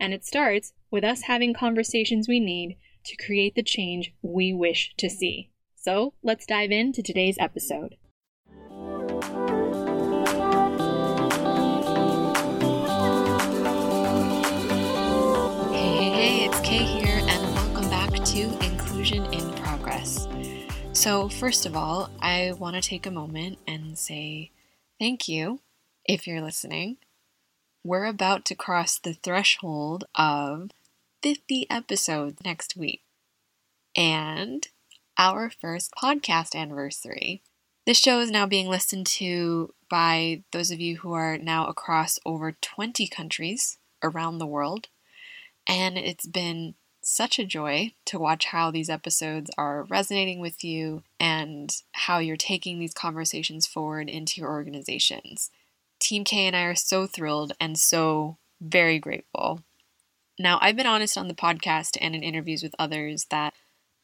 And it starts with us having conversations we need to create the change we wish to see. So let's dive into today's episode. Hey, hey, hey, it's Kay here, and welcome back to Inclusion in Progress. So, first of all, I want to take a moment and say thank you if you're listening we're about to cross the threshold of 50 episodes next week and our first podcast anniversary. This show is now being listened to by those of you who are now across over 20 countries around the world. And it's been such a joy to watch how these episodes are resonating with you and how you're taking these conversations forward into your organizations. Team K and I are so thrilled and so very grateful. Now, I've been honest on the podcast and in interviews with others that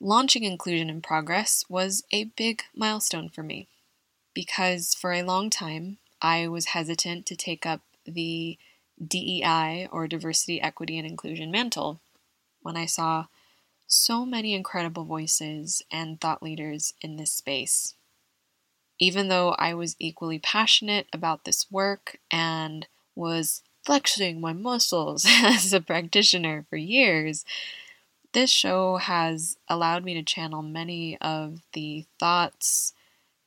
launching Inclusion in Progress was a big milestone for me because for a long time I was hesitant to take up the DEI or Diversity, Equity, and Inclusion mantle when I saw so many incredible voices and thought leaders in this space even though I was equally passionate about this work and was flexing my muscles as a practitioner for years, this show has allowed me to channel many of the thoughts,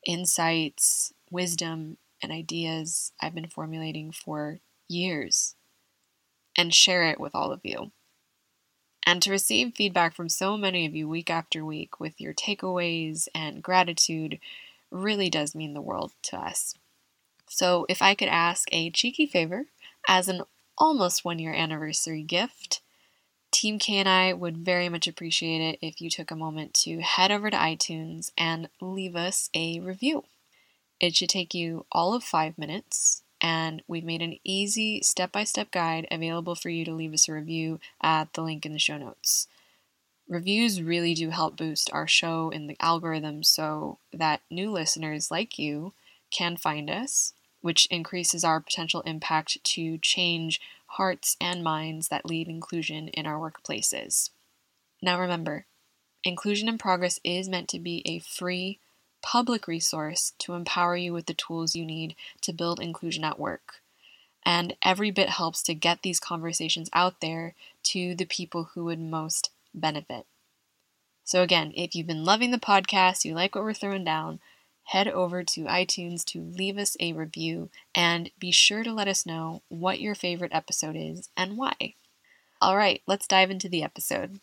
insights, wisdom, and ideas I've been formulating for years and share it with all of you. And to receive feedback from so many of you week after week with your takeaways and gratitude really does mean the world to us. So, if I could ask a cheeky favor as an almost one year anniversary gift, Team K and I would very much appreciate it if you took a moment to head over to iTunes and leave us a review. It should take you all of five minutes, and we've made an easy step by step guide available for you to leave us a review at the link in the show notes. Reviews really do help boost our show in the algorithm so that new listeners like you can find us, which increases our potential impact to change hearts and minds that lead inclusion in our workplaces. Now remember, Inclusion in Progress is meant to be a free, public resource to empower you with the tools you need to build inclusion at work. And every bit helps to get these conversations out there to the people who would most benefit. So, again, if you've been loving the podcast, you like what we're throwing down, head over to iTunes to leave us a review and be sure to let us know what your favorite episode is and why. All right, let's dive into the episode.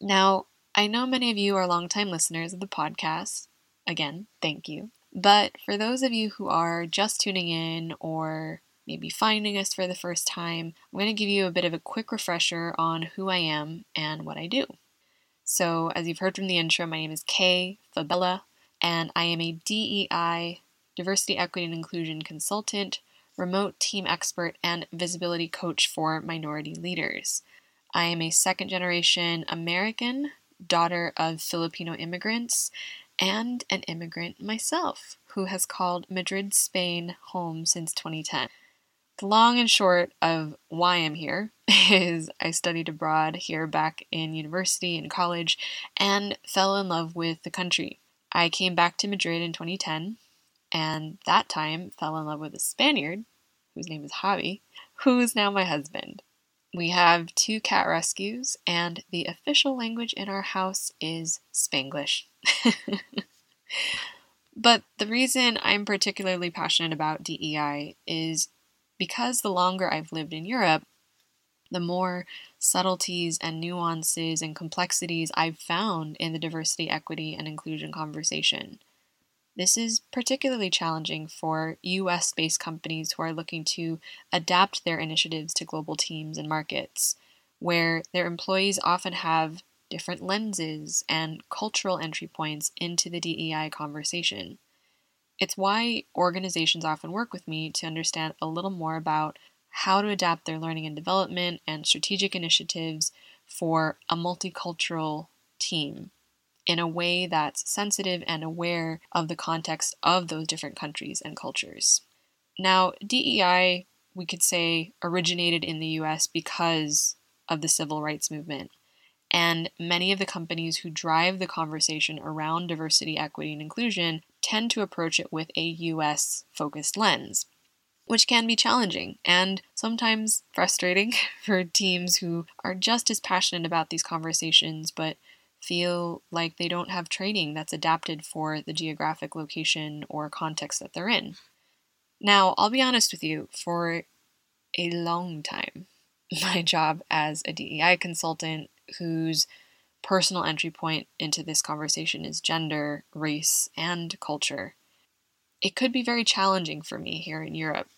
Now, I know many of you are longtime listeners of the podcast. Again, thank you. But for those of you who are just tuning in or maybe finding us for the first time, I'm going to give you a bit of a quick refresher on who I am and what I do. So, as you've heard from the intro, my name is Kay Fabella, and I am a DEI, Diversity, Equity, and Inclusion consultant, remote team expert, and visibility coach for minority leaders. I am a second generation American, daughter of Filipino immigrants, and an immigrant myself who has called Madrid, Spain home since 2010. The long and short of why I'm here is I studied abroad here back in university and college and fell in love with the country. I came back to Madrid in 2010 and that time fell in love with a Spaniard whose name is Javi, who is now my husband. We have two cat rescues, and the official language in our house is Spanglish. But the reason I'm particularly passionate about DEI is because the longer I've lived in Europe, the more subtleties and nuances and complexities I've found in the diversity, equity, and inclusion conversation. This is particularly challenging for US based companies who are looking to adapt their initiatives to global teams and markets, where their employees often have different lenses and cultural entry points into the DEI conversation. It's why organizations often work with me to understand a little more about how to adapt their learning and development and strategic initiatives for a multicultural team in a way that's sensitive and aware of the context of those different countries and cultures. Now, DEI, we could say, originated in the US because of the civil rights movement. And many of the companies who drive the conversation around diversity, equity, and inclusion tend to approach it with a US focused lens, which can be challenging and sometimes frustrating for teams who are just as passionate about these conversations but feel like they don't have training that's adapted for the geographic location or context that they're in. Now, I'll be honest with you, for a long time, my job as a DEI consultant whose personal entry point into this conversation is gender, race, and culture, it could be very challenging for me here in Europe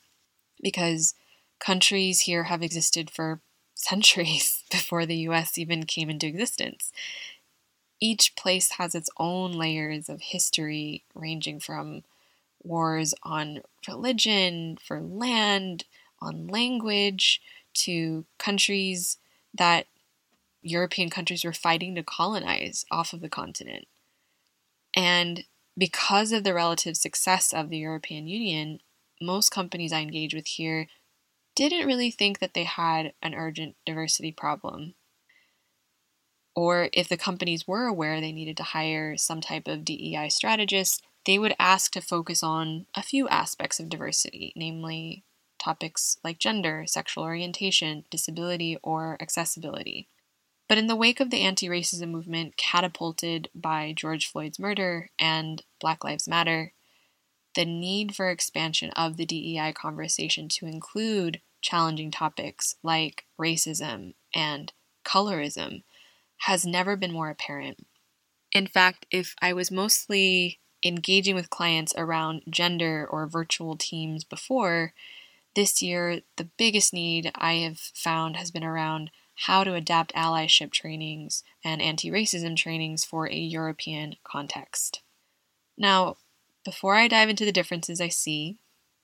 because countries here have existed for centuries before the US even came into existence. Each place has its own layers of history, ranging from wars on religion, for land, on language, to countries that European countries were fighting to colonize off of the continent. And because of the relative success of the European Union, most companies I engage with here didn't really think that they had an urgent diversity problem or if the companies were aware they needed to hire some type of DEI strategist, they would ask to focus on a few aspects of diversity, namely topics like gender, sexual orientation, disability, or accessibility. But in the wake of the anti racism movement catapulted by George Floyd's murder and Black Lives Matter, the need for expansion of the DEI conversation to include challenging topics like racism and colorism has never been more apparent. In fact, if I was mostly engaging with clients around gender or virtual teams before, this year the biggest need I have found has been around how to adapt allyship trainings and anti racism trainings for a European context. Now, before I dive into the differences I see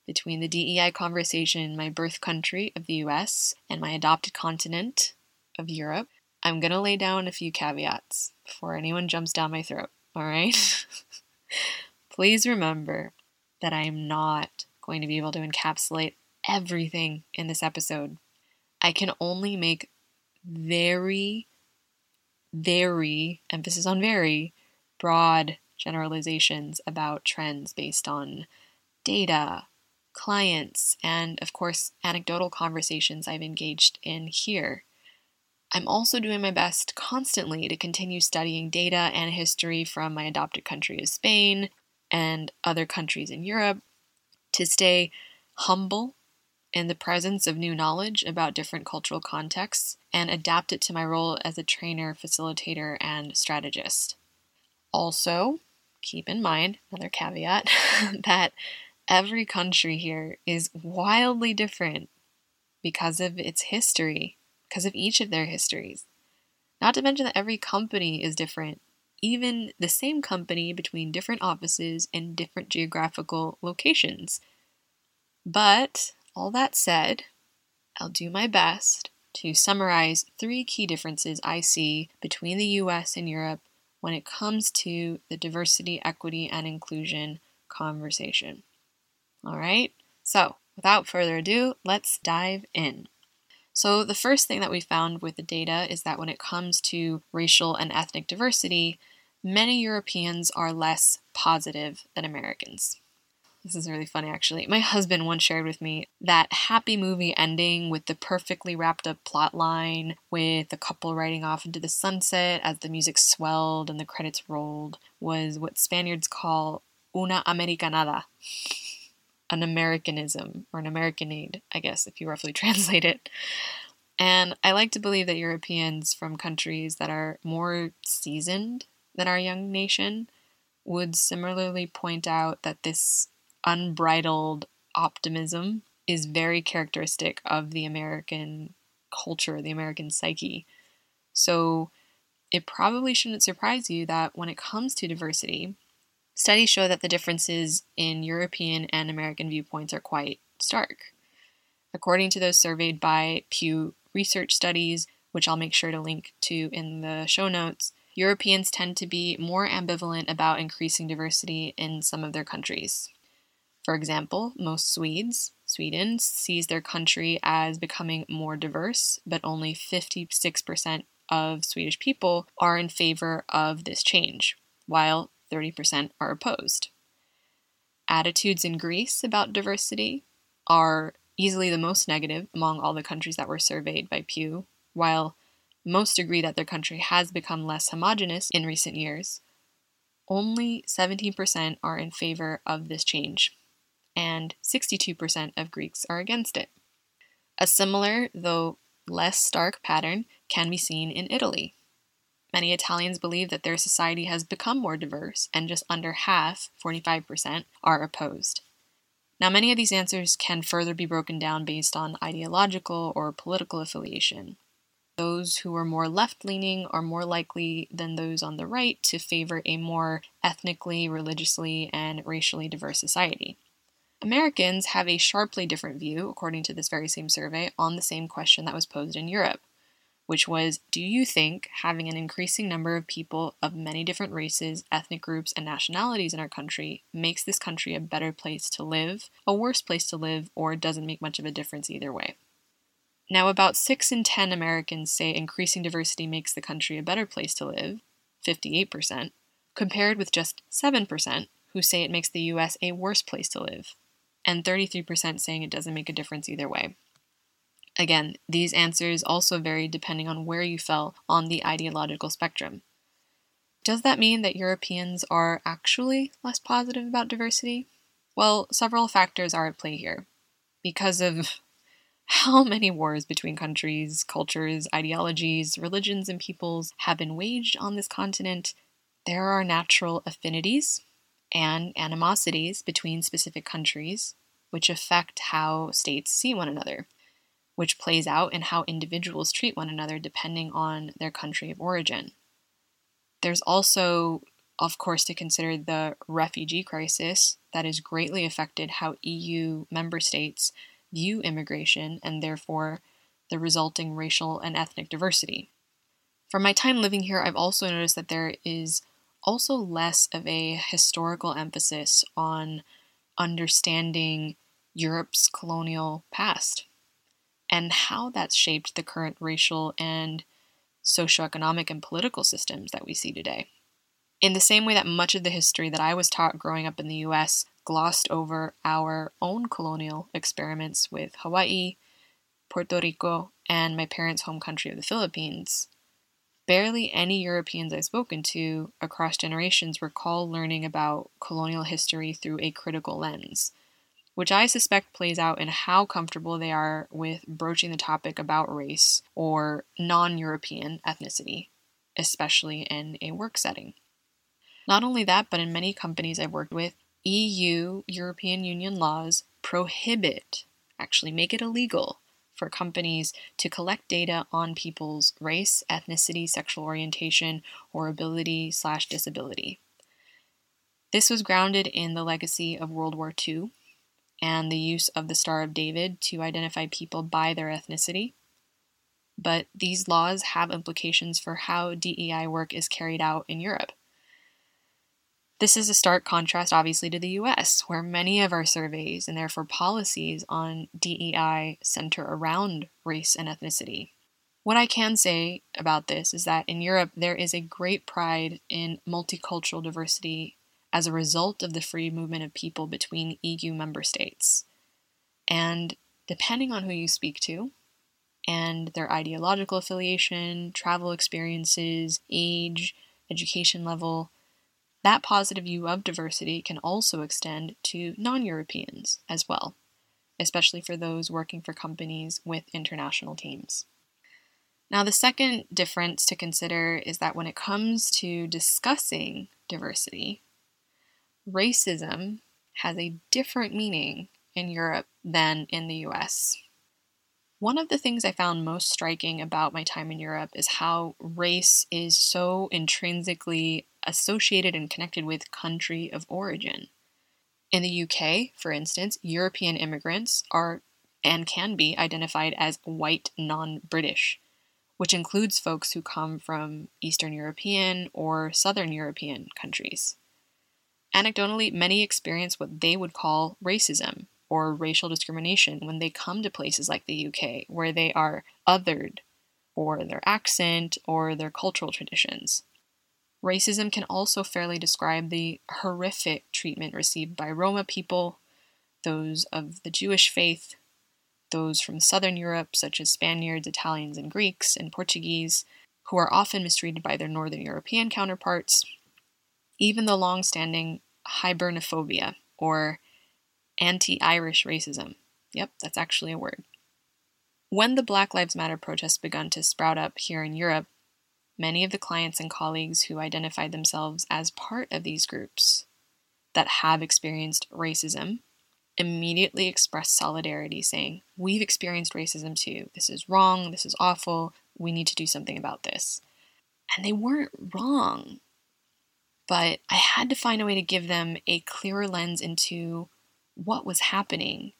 between the DEI conversation in my birth country of the US and my adopted continent of Europe, I'm going to lay down a few caveats before anyone jumps down my throat, all right? Please remember that I am not going to be able to encapsulate everything in this episode. I can only make very, very, emphasis on very, broad generalizations about trends based on data, clients, and of course, anecdotal conversations I've engaged in here. I'm also doing my best constantly to continue studying data and history from my adopted country of Spain and other countries in Europe to stay humble in the presence of new knowledge about different cultural contexts and adapt it to my role as a trainer, facilitator, and strategist. Also, keep in mind, another caveat, that every country here is wildly different because of its history because of each of their histories. Not to mention that every company is different, even the same company between different offices in different geographical locations. But, all that said, I'll do my best to summarize three key differences I see between the US and Europe when it comes to the diversity, equity, and inclusion conversation. All right, so without further ado, let's dive in. So, the first thing that we found with the data is that when it comes to racial and ethnic diversity, many Europeans are less positive than Americans. This is really funny, actually. My husband once shared with me that happy movie ending with the perfectly wrapped up plot line, with the couple riding off into the sunset as the music swelled and the credits rolled, was what Spaniards call una Americanada, an Americanism or an Americanade, I guess, if you roughly translate it. And I like to believe that Europeans from countries that are more seasoned than our young nation would similarly point out that this unbridled optimism is very characteristic of the American culture, the American psyche. So it probably shouldn't surprise you that when it comes to diversity, studies show that the differences in European and American viewpoints are quite stark. According to those surveyed by Pew Research Studies, which I'll make sure to link to in the show notes, Europeans tend to be more ambivalent about increasing diversity in some of their countries. For example, most Swedes, Sweden, sees their country as becoming more diverse, but only 56% of Swedish people are in favor of this change, while 30% are opposed. Attitudes in Greece about diversity are easily the most negative among all the countries that were surveyed by Pew, while most agree that their country has become less homogenous in recent years. Only 17% are in favor of this change, and 62% of Greeks are against it. A similar, though less stark, pattern can be seen in Italy. Many Italians believe that their society has become more diverse, and just under half, 45%, are opposed. Now, many of these answers can further be broken down based on ideological or political affiliation. Those who are more left leaning are more likely than those on the right to favor a more ethnically, religiously, and racially diverse society. Americans have a sharply different view, according to this very same survey, on the same question that was posed in Europe, which was Do you think having an increasing number of people of many different races, ethnic groups, and nationalities in our country makes this country a better place to live, a worse place to live, or doesn't make much of a difference either way? Now, about 6 in 10 Americans say increasing diversity makes the country a better place to live, 58%, compared with just 7% who say it makes the US a worse place to live, and 33% saying it doesn't make a difference either way. Again, these answers also vary depending on where you fell on the ideological spectrum. Does that mean that Europeans are actually less positive about diversity? Well, several factors are at play here. Because of how many wars between countries, cultures, ideologies, religions, and peoples have been waged on this continent, there are natural affinities and animosities between specific countries, which affect how states see one another, which plays out in how individuals treat one another depending on their country of origin. There's also, of course, to consider the refugee crisis that has greatly affected how EU member states view immigration and therefore the resulting racial and ethnic diversity. From my time living here, I've also noticed that there is also less of a historical emphasis on understanding Europe's colonial past and how that's shaped the current racial and socioeconomic and political systems that we see today. In the same way that much of the history that I was taught growing up in the US glossed over our own colonial experiments with Hawaii, Puerto Rico, and my parents' home country of the Philippines. Barely any Europeans I've spoken to across generations recall learning about colonial history through a critical lens, which I suspect plays out in how comfortable they are with broaching the topic about race or non European ethnicity, especially in a work setting. Not only that, but in many companies I've worked with, EU, European Union laws prohibit, actually make it illegal, for companies to collect data on people's race, ethnicity, sexual orientation, or ability slash disability. This was grounded in the legacy of World War II and the use of the Star of David to identify people by their ethnicity. But these laws have implications for how DEI work is carried out in Europe. This is a stark contrast, obviously, to the US, where many of our surveys and therefore policies on DEI center around race and ethnicity. What I can say about this is that in Europe, there is a great pride in multicultural diversity as a result of the free movement of people between EU member states. And depending on who you speak to, and their ideological affiliation, travel experiences, age, education level, that positive view of diversity can also extend to non Europeans as well, especially for those working for companies with international teams. Now, the second difference to consider is that when it comes to discussing diversity, racism has a different meaning in Europe than in the US. One of the things I found most striking about my time in Europe is how race is so intrinsically associated and connected with country of origin. In the UK, for instance, European immigrants are and can be identified as white non British, which includes folks who come from Eastern European or Southern European countries. Anecdotally, many experience what they would call racism or racial discrimination when they come to places like the UK, where they are othered for their accent or their cultural traditions. Racism can also fairly describe the horrific treatment received by Roma people, those of the Jewish faith, those from Southern Europe, such as Spaniards, Italians, and Greeks, and Portuguese, who are often mistreated by their Northern European counterparts, even the long standing hibernophobia, or anti Irish racism. Yep, that's actually a word. When the Black Lives Matter protests began to sprout up here in Europe, many of the clients and colleagues who identified themselves as part of these groups that have experienced racism immediately expressed solidarity, saying, We've experienced racism too. This is wrong. This is awful. We need to do something about this. And they weren't wrong. But I had to find a way to give them a clearer lens into what was happening,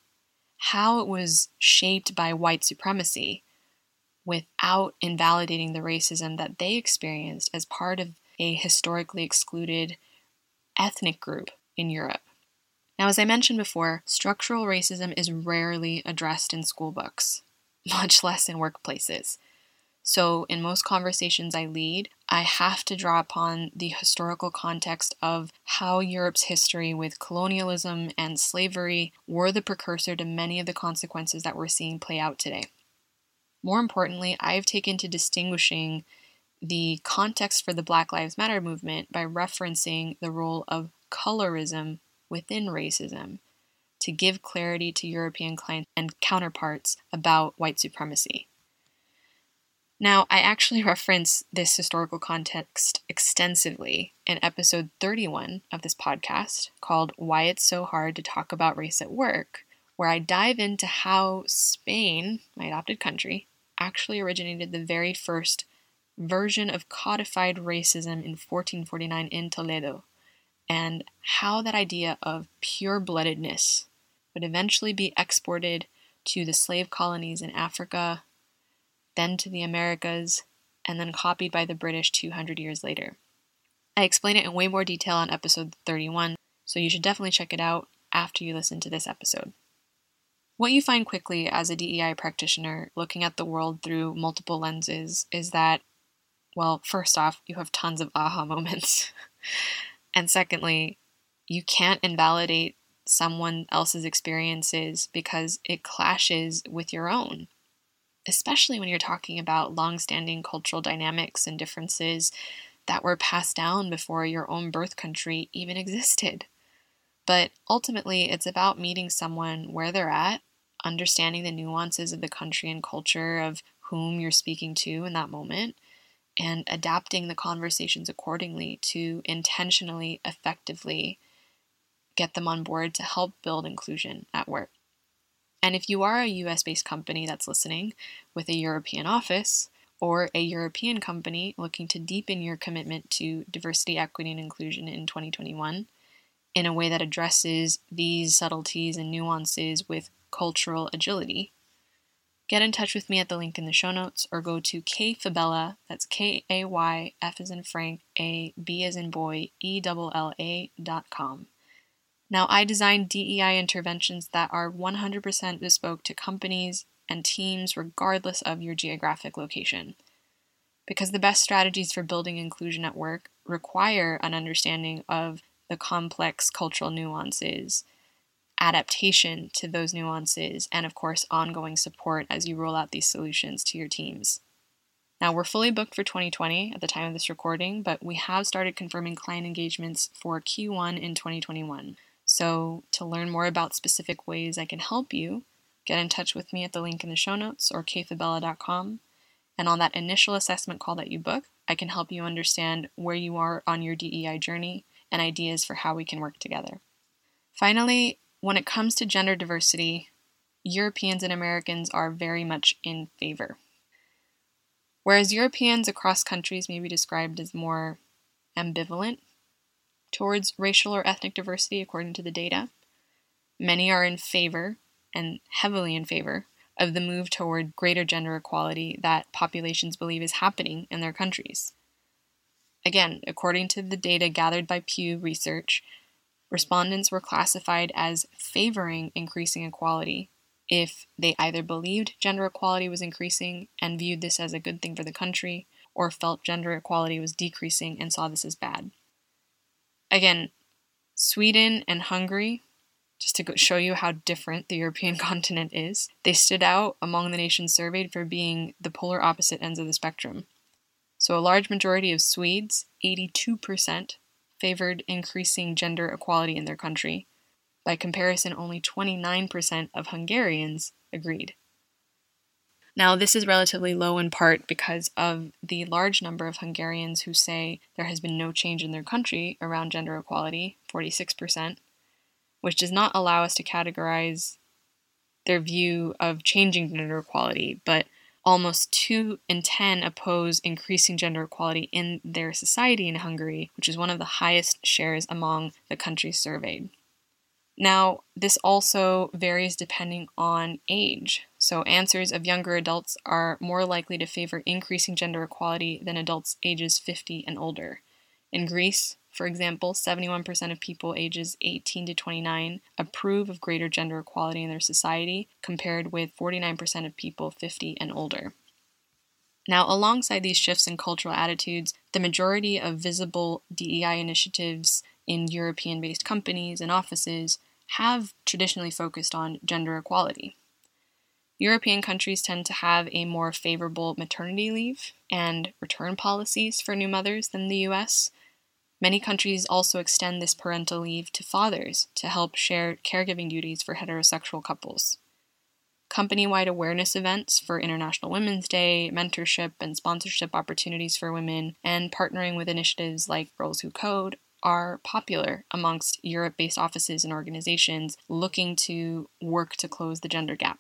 how it was shaped by white supremacy, without invalidating the racism that they experienced as part of a historically excluded ethnic group in Europe. Now, as I mentioned before, structural racism is rarely addressed in school books, much less in workplaces. So, in most conversations I lead, I have to draw upon the historical context of how Europe's history with colonialism and slavery were the precursor to many of the consequences that we're seeing play out today. More importantly, I've taken to distinguishing the context for the Black Lives Matter movement by referencing the role of colorism within racism to give clarity to European clients and counterparts about white supremacy. Now, I actually reference this historical context extensively in episode 31 of this podcast called Why It's So Hard to Talk About Race at Work, where I dive into how Spain, my adopted country, actually originated the very first version of codified racism in 1449 in Toledo, and how that idea of pure bloodedness would eventually be exported to the slave colonies in Africa, then to the Americas, and then copied by the British 200 years later. I explain it in way more detail on episode 31, so you should definitely check it out after you listen to this episode. What you find quickly as a DEI practitioner looking at the world through multiple lenses is that, well, first off, you have tons of aha moments. and secondly, you can't invalidate someone else's experiences because it clashes with your own especially when you're talking about long-standing cultural dynamics and differences that were passed down before your own birth country even existed. But ultimately, it's about meeting someone where they're at, understanding the nuances of the country and culture of whom you're speaking to in that moment, and adapting the conversations accordingly to intentionally, effectively get them on board to help build inclusion at work. And if you are a US based company that's listening with a European office, or a European company looking to deepen your commitment to diversity, equity, and inclusion in 2021 in a way that addresses these subtleties and nuances with cultural agility, get in touch with me at the link in the show notes or go to kayfabella, that's K A Y F as in Frank, A B as in boy, E L L A dot com. Now, I design DEI interventions that are 100% bespoke to companies and teams, regardless of your geographic location. Because the best strategies for building inclusion at work require an understanding of the complex cultural nuances, adaptation to those nuances, and of course, ongoing support as you roll out these solutions to your teams. Now, we're fully booked for 2020 at the time of this recording, but we have started confirming client engagements for Q1 in 2021. So, to learn more about specific ways I can help you, get in touch with me at the link in the show notes or kayfabella.com. And on that initial assessment call that you book, I can help you understand where you are on your DEI journey and ideas for how we can work together. Finally, when it comes to gender diversity, Europeans and Americans are very much in favor. Whereas Europeans across countries may be described as more ambivalent towards racial or ethnic diversity, according to the data, many are in favor and heavily in favor of the move toward greater gender equality that populations believe is happening in their countries. Again, according to the data gathered by Pew Research, respondents were classified as favoring increasing equality if they either believed gender equality was increasing and viewed this as a good thing for the country, or felt gender equality was decreasing and saw this as bad. Again, Sweden and Hungary just to show you how different the European continent is, they stood out among the nations surveyed for being the polar opposite ends of the spectrum. So, a large majority of Swedes, 82%, favored increasing gender equality in their country. By comparison, only 29% of Hungarians agreed. Now, this is relatively low in part because of the large number of Hungarians who say there has been no change in their country around gender equality, 46%, which does not allow us to categorize their view of changing gender equality, but almost 2 in 10 oppose increasing gender equality in their society in Hungary, which is one of the highest shares among the countries surveyed. Now, this also varies depending on age. So, answers of younger adults are more likely to favor increasing gender equality than adults ages 50 and older. In Greece, for example, 71% of people ages 18 to 29 approve of greater gender equality in their society, compared with 49% of people 50 and older. Now, alongside these shifts in cultural attitudes, the majority of visible DEI initiatives in European based companies and offices have traditionally focused on gender equality. European countries tend to have a more favorable maternity leave and return policies for new mothers than the US, Many countries also extend this parental leave to fathers to help share caregiving duties for heterosexual couples. Company wide awareness events for International Women's Day, mentorship and sponsorship opportunities for women, and partnering with initiatives like Girls Who Code are popular amongst Europe based offices and organizations looking to work to close the gender gap.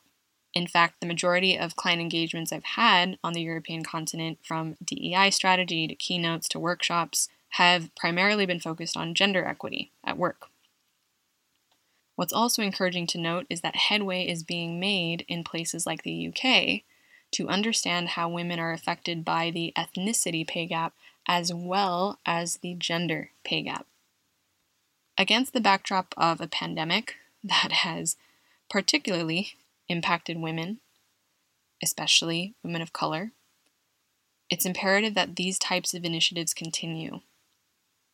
In fact, the majority of client engagements I've had on the European continent, from DEI strategy to keynotes to workshops, have primarily been focused on gender equity at work. What's also encouraging to note is that headway is being made in places like the UK to understand how women are affected by the ethnicity pay gap as well as the gender pay gap. Against the backdrop of a pandemic that has particularly impacted women, especially women of color, it's imperative that these types of initiatives continue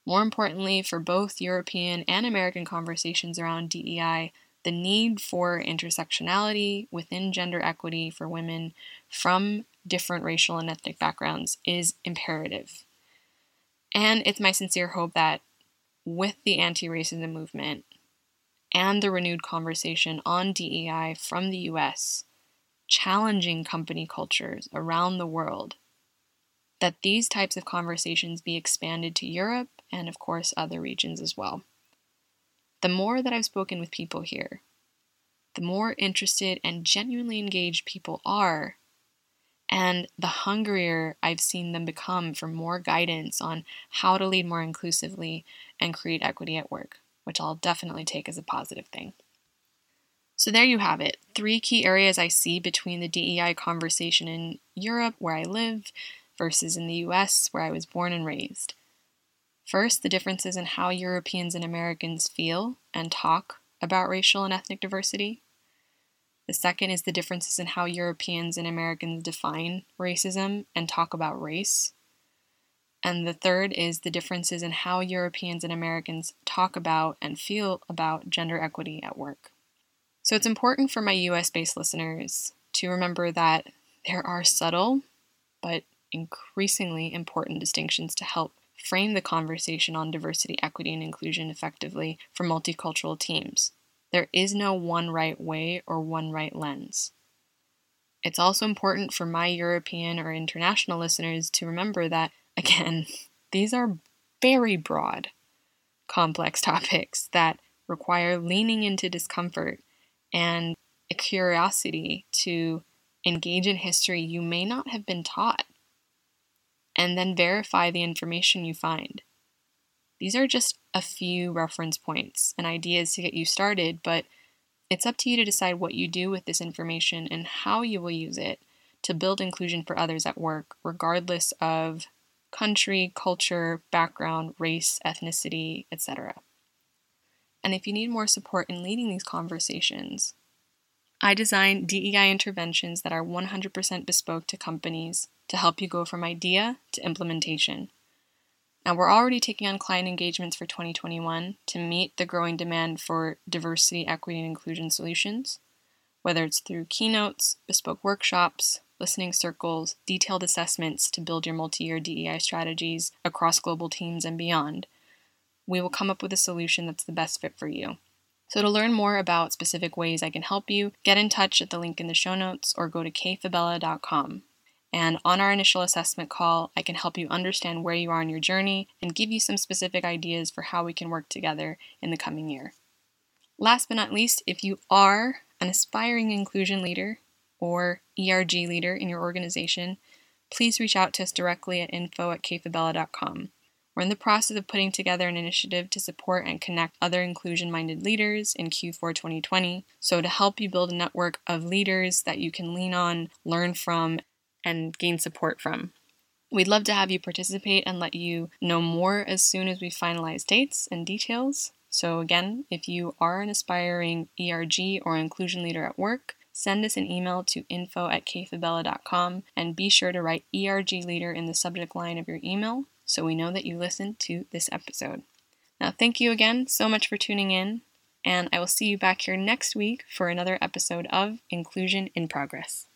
more importantly, for both European and American conversations around DEI, the need for intersectionality within gender equity for women from different racial and ethnic backgrounds is imperative. And it's my sincere hope that with the anti racism movement and the renewed conversation on DEI from the US, challenging company cultures around the world, that these types of conversations be expanded to Europe and, of course, other regions as well. The more that I've spoken with people here, the more interested and genuinely engaged people are, and the hungrier I've seen them become for more guidance on how to lead more inclusively and create equity at work, which I'll definitely take as a positive thing. So, there you have it three key areas I see between the DEI conversation in Europe, where I live, versus in the US, where I was born and raised. First, the differences in how Europeans and Americans feel and talk about racial and ethnic diversity. The second is the differences in how Europeans and Americans define racism and talk about race. And the third is the differences in how Europeans and Americans talk about and feel about gender equity at work. So it's important for my US based listeners to remember that there are subtle but increasingly important distinctions to help frame the conversation on diversity, equity, and inclusion effectively for multicultural teams. There is no one right way or one right lens. It's also important for my European or international listeners to remember that, again, these are very broad, complex topics that require leaning into discomfort and a curiosity to engage in history you may not have been taught, and then verify the information you find. These are just a few reference points and ideas to get you started, but it's up to you to decide what you do with this information and how you will use it to build inclusion for others at work, regardless of country, culture, background, race, ethnicity, etc. And if you need more support in leading these conversations, I design DEI interventions that are 100% bespoke to companies to help you go from idea to implementation. Now, we're already taking on client engagements for 2021 to meet the growing demand for diversity, equity, and inclusion solutions, whether it's through keynotes, bespoke workshops, listening circles, detailed assessments to build your multi year DEI strategies across global teams and beyond. We will come up with a solution that's the best fit for you. So, to learn more about specific ways I can help you, get in touch at the link in the show notes or go to kayfabella.com. And on our initial assessment call, I can help you understand where you are in your journey and give you some specific ideas for how we can work together in the coming year. Last but not least, if you are an aspiring inclusion leader or ERG leader in your organization, please reach out to us directly at info at kayfabella.com. We're in the process of putting together an initiative to support and connect other inclusion minded leaders in Q4 2020. So, to help you build a network of leaders that you can lean on, learn from, and gain support from. We'd love to have you participate and let you know more as soon as we finalize dates and details. So, again, if you are an aspiring ERG or inclusion leader at work, send us an email to info at kayfabella.com and be sure to write ERG leader in the subject line of your email so we know that you listened to this episode. Now, thank you again so much for tuning in, and I will see you back here next week for another episode of Inclusion in Progress.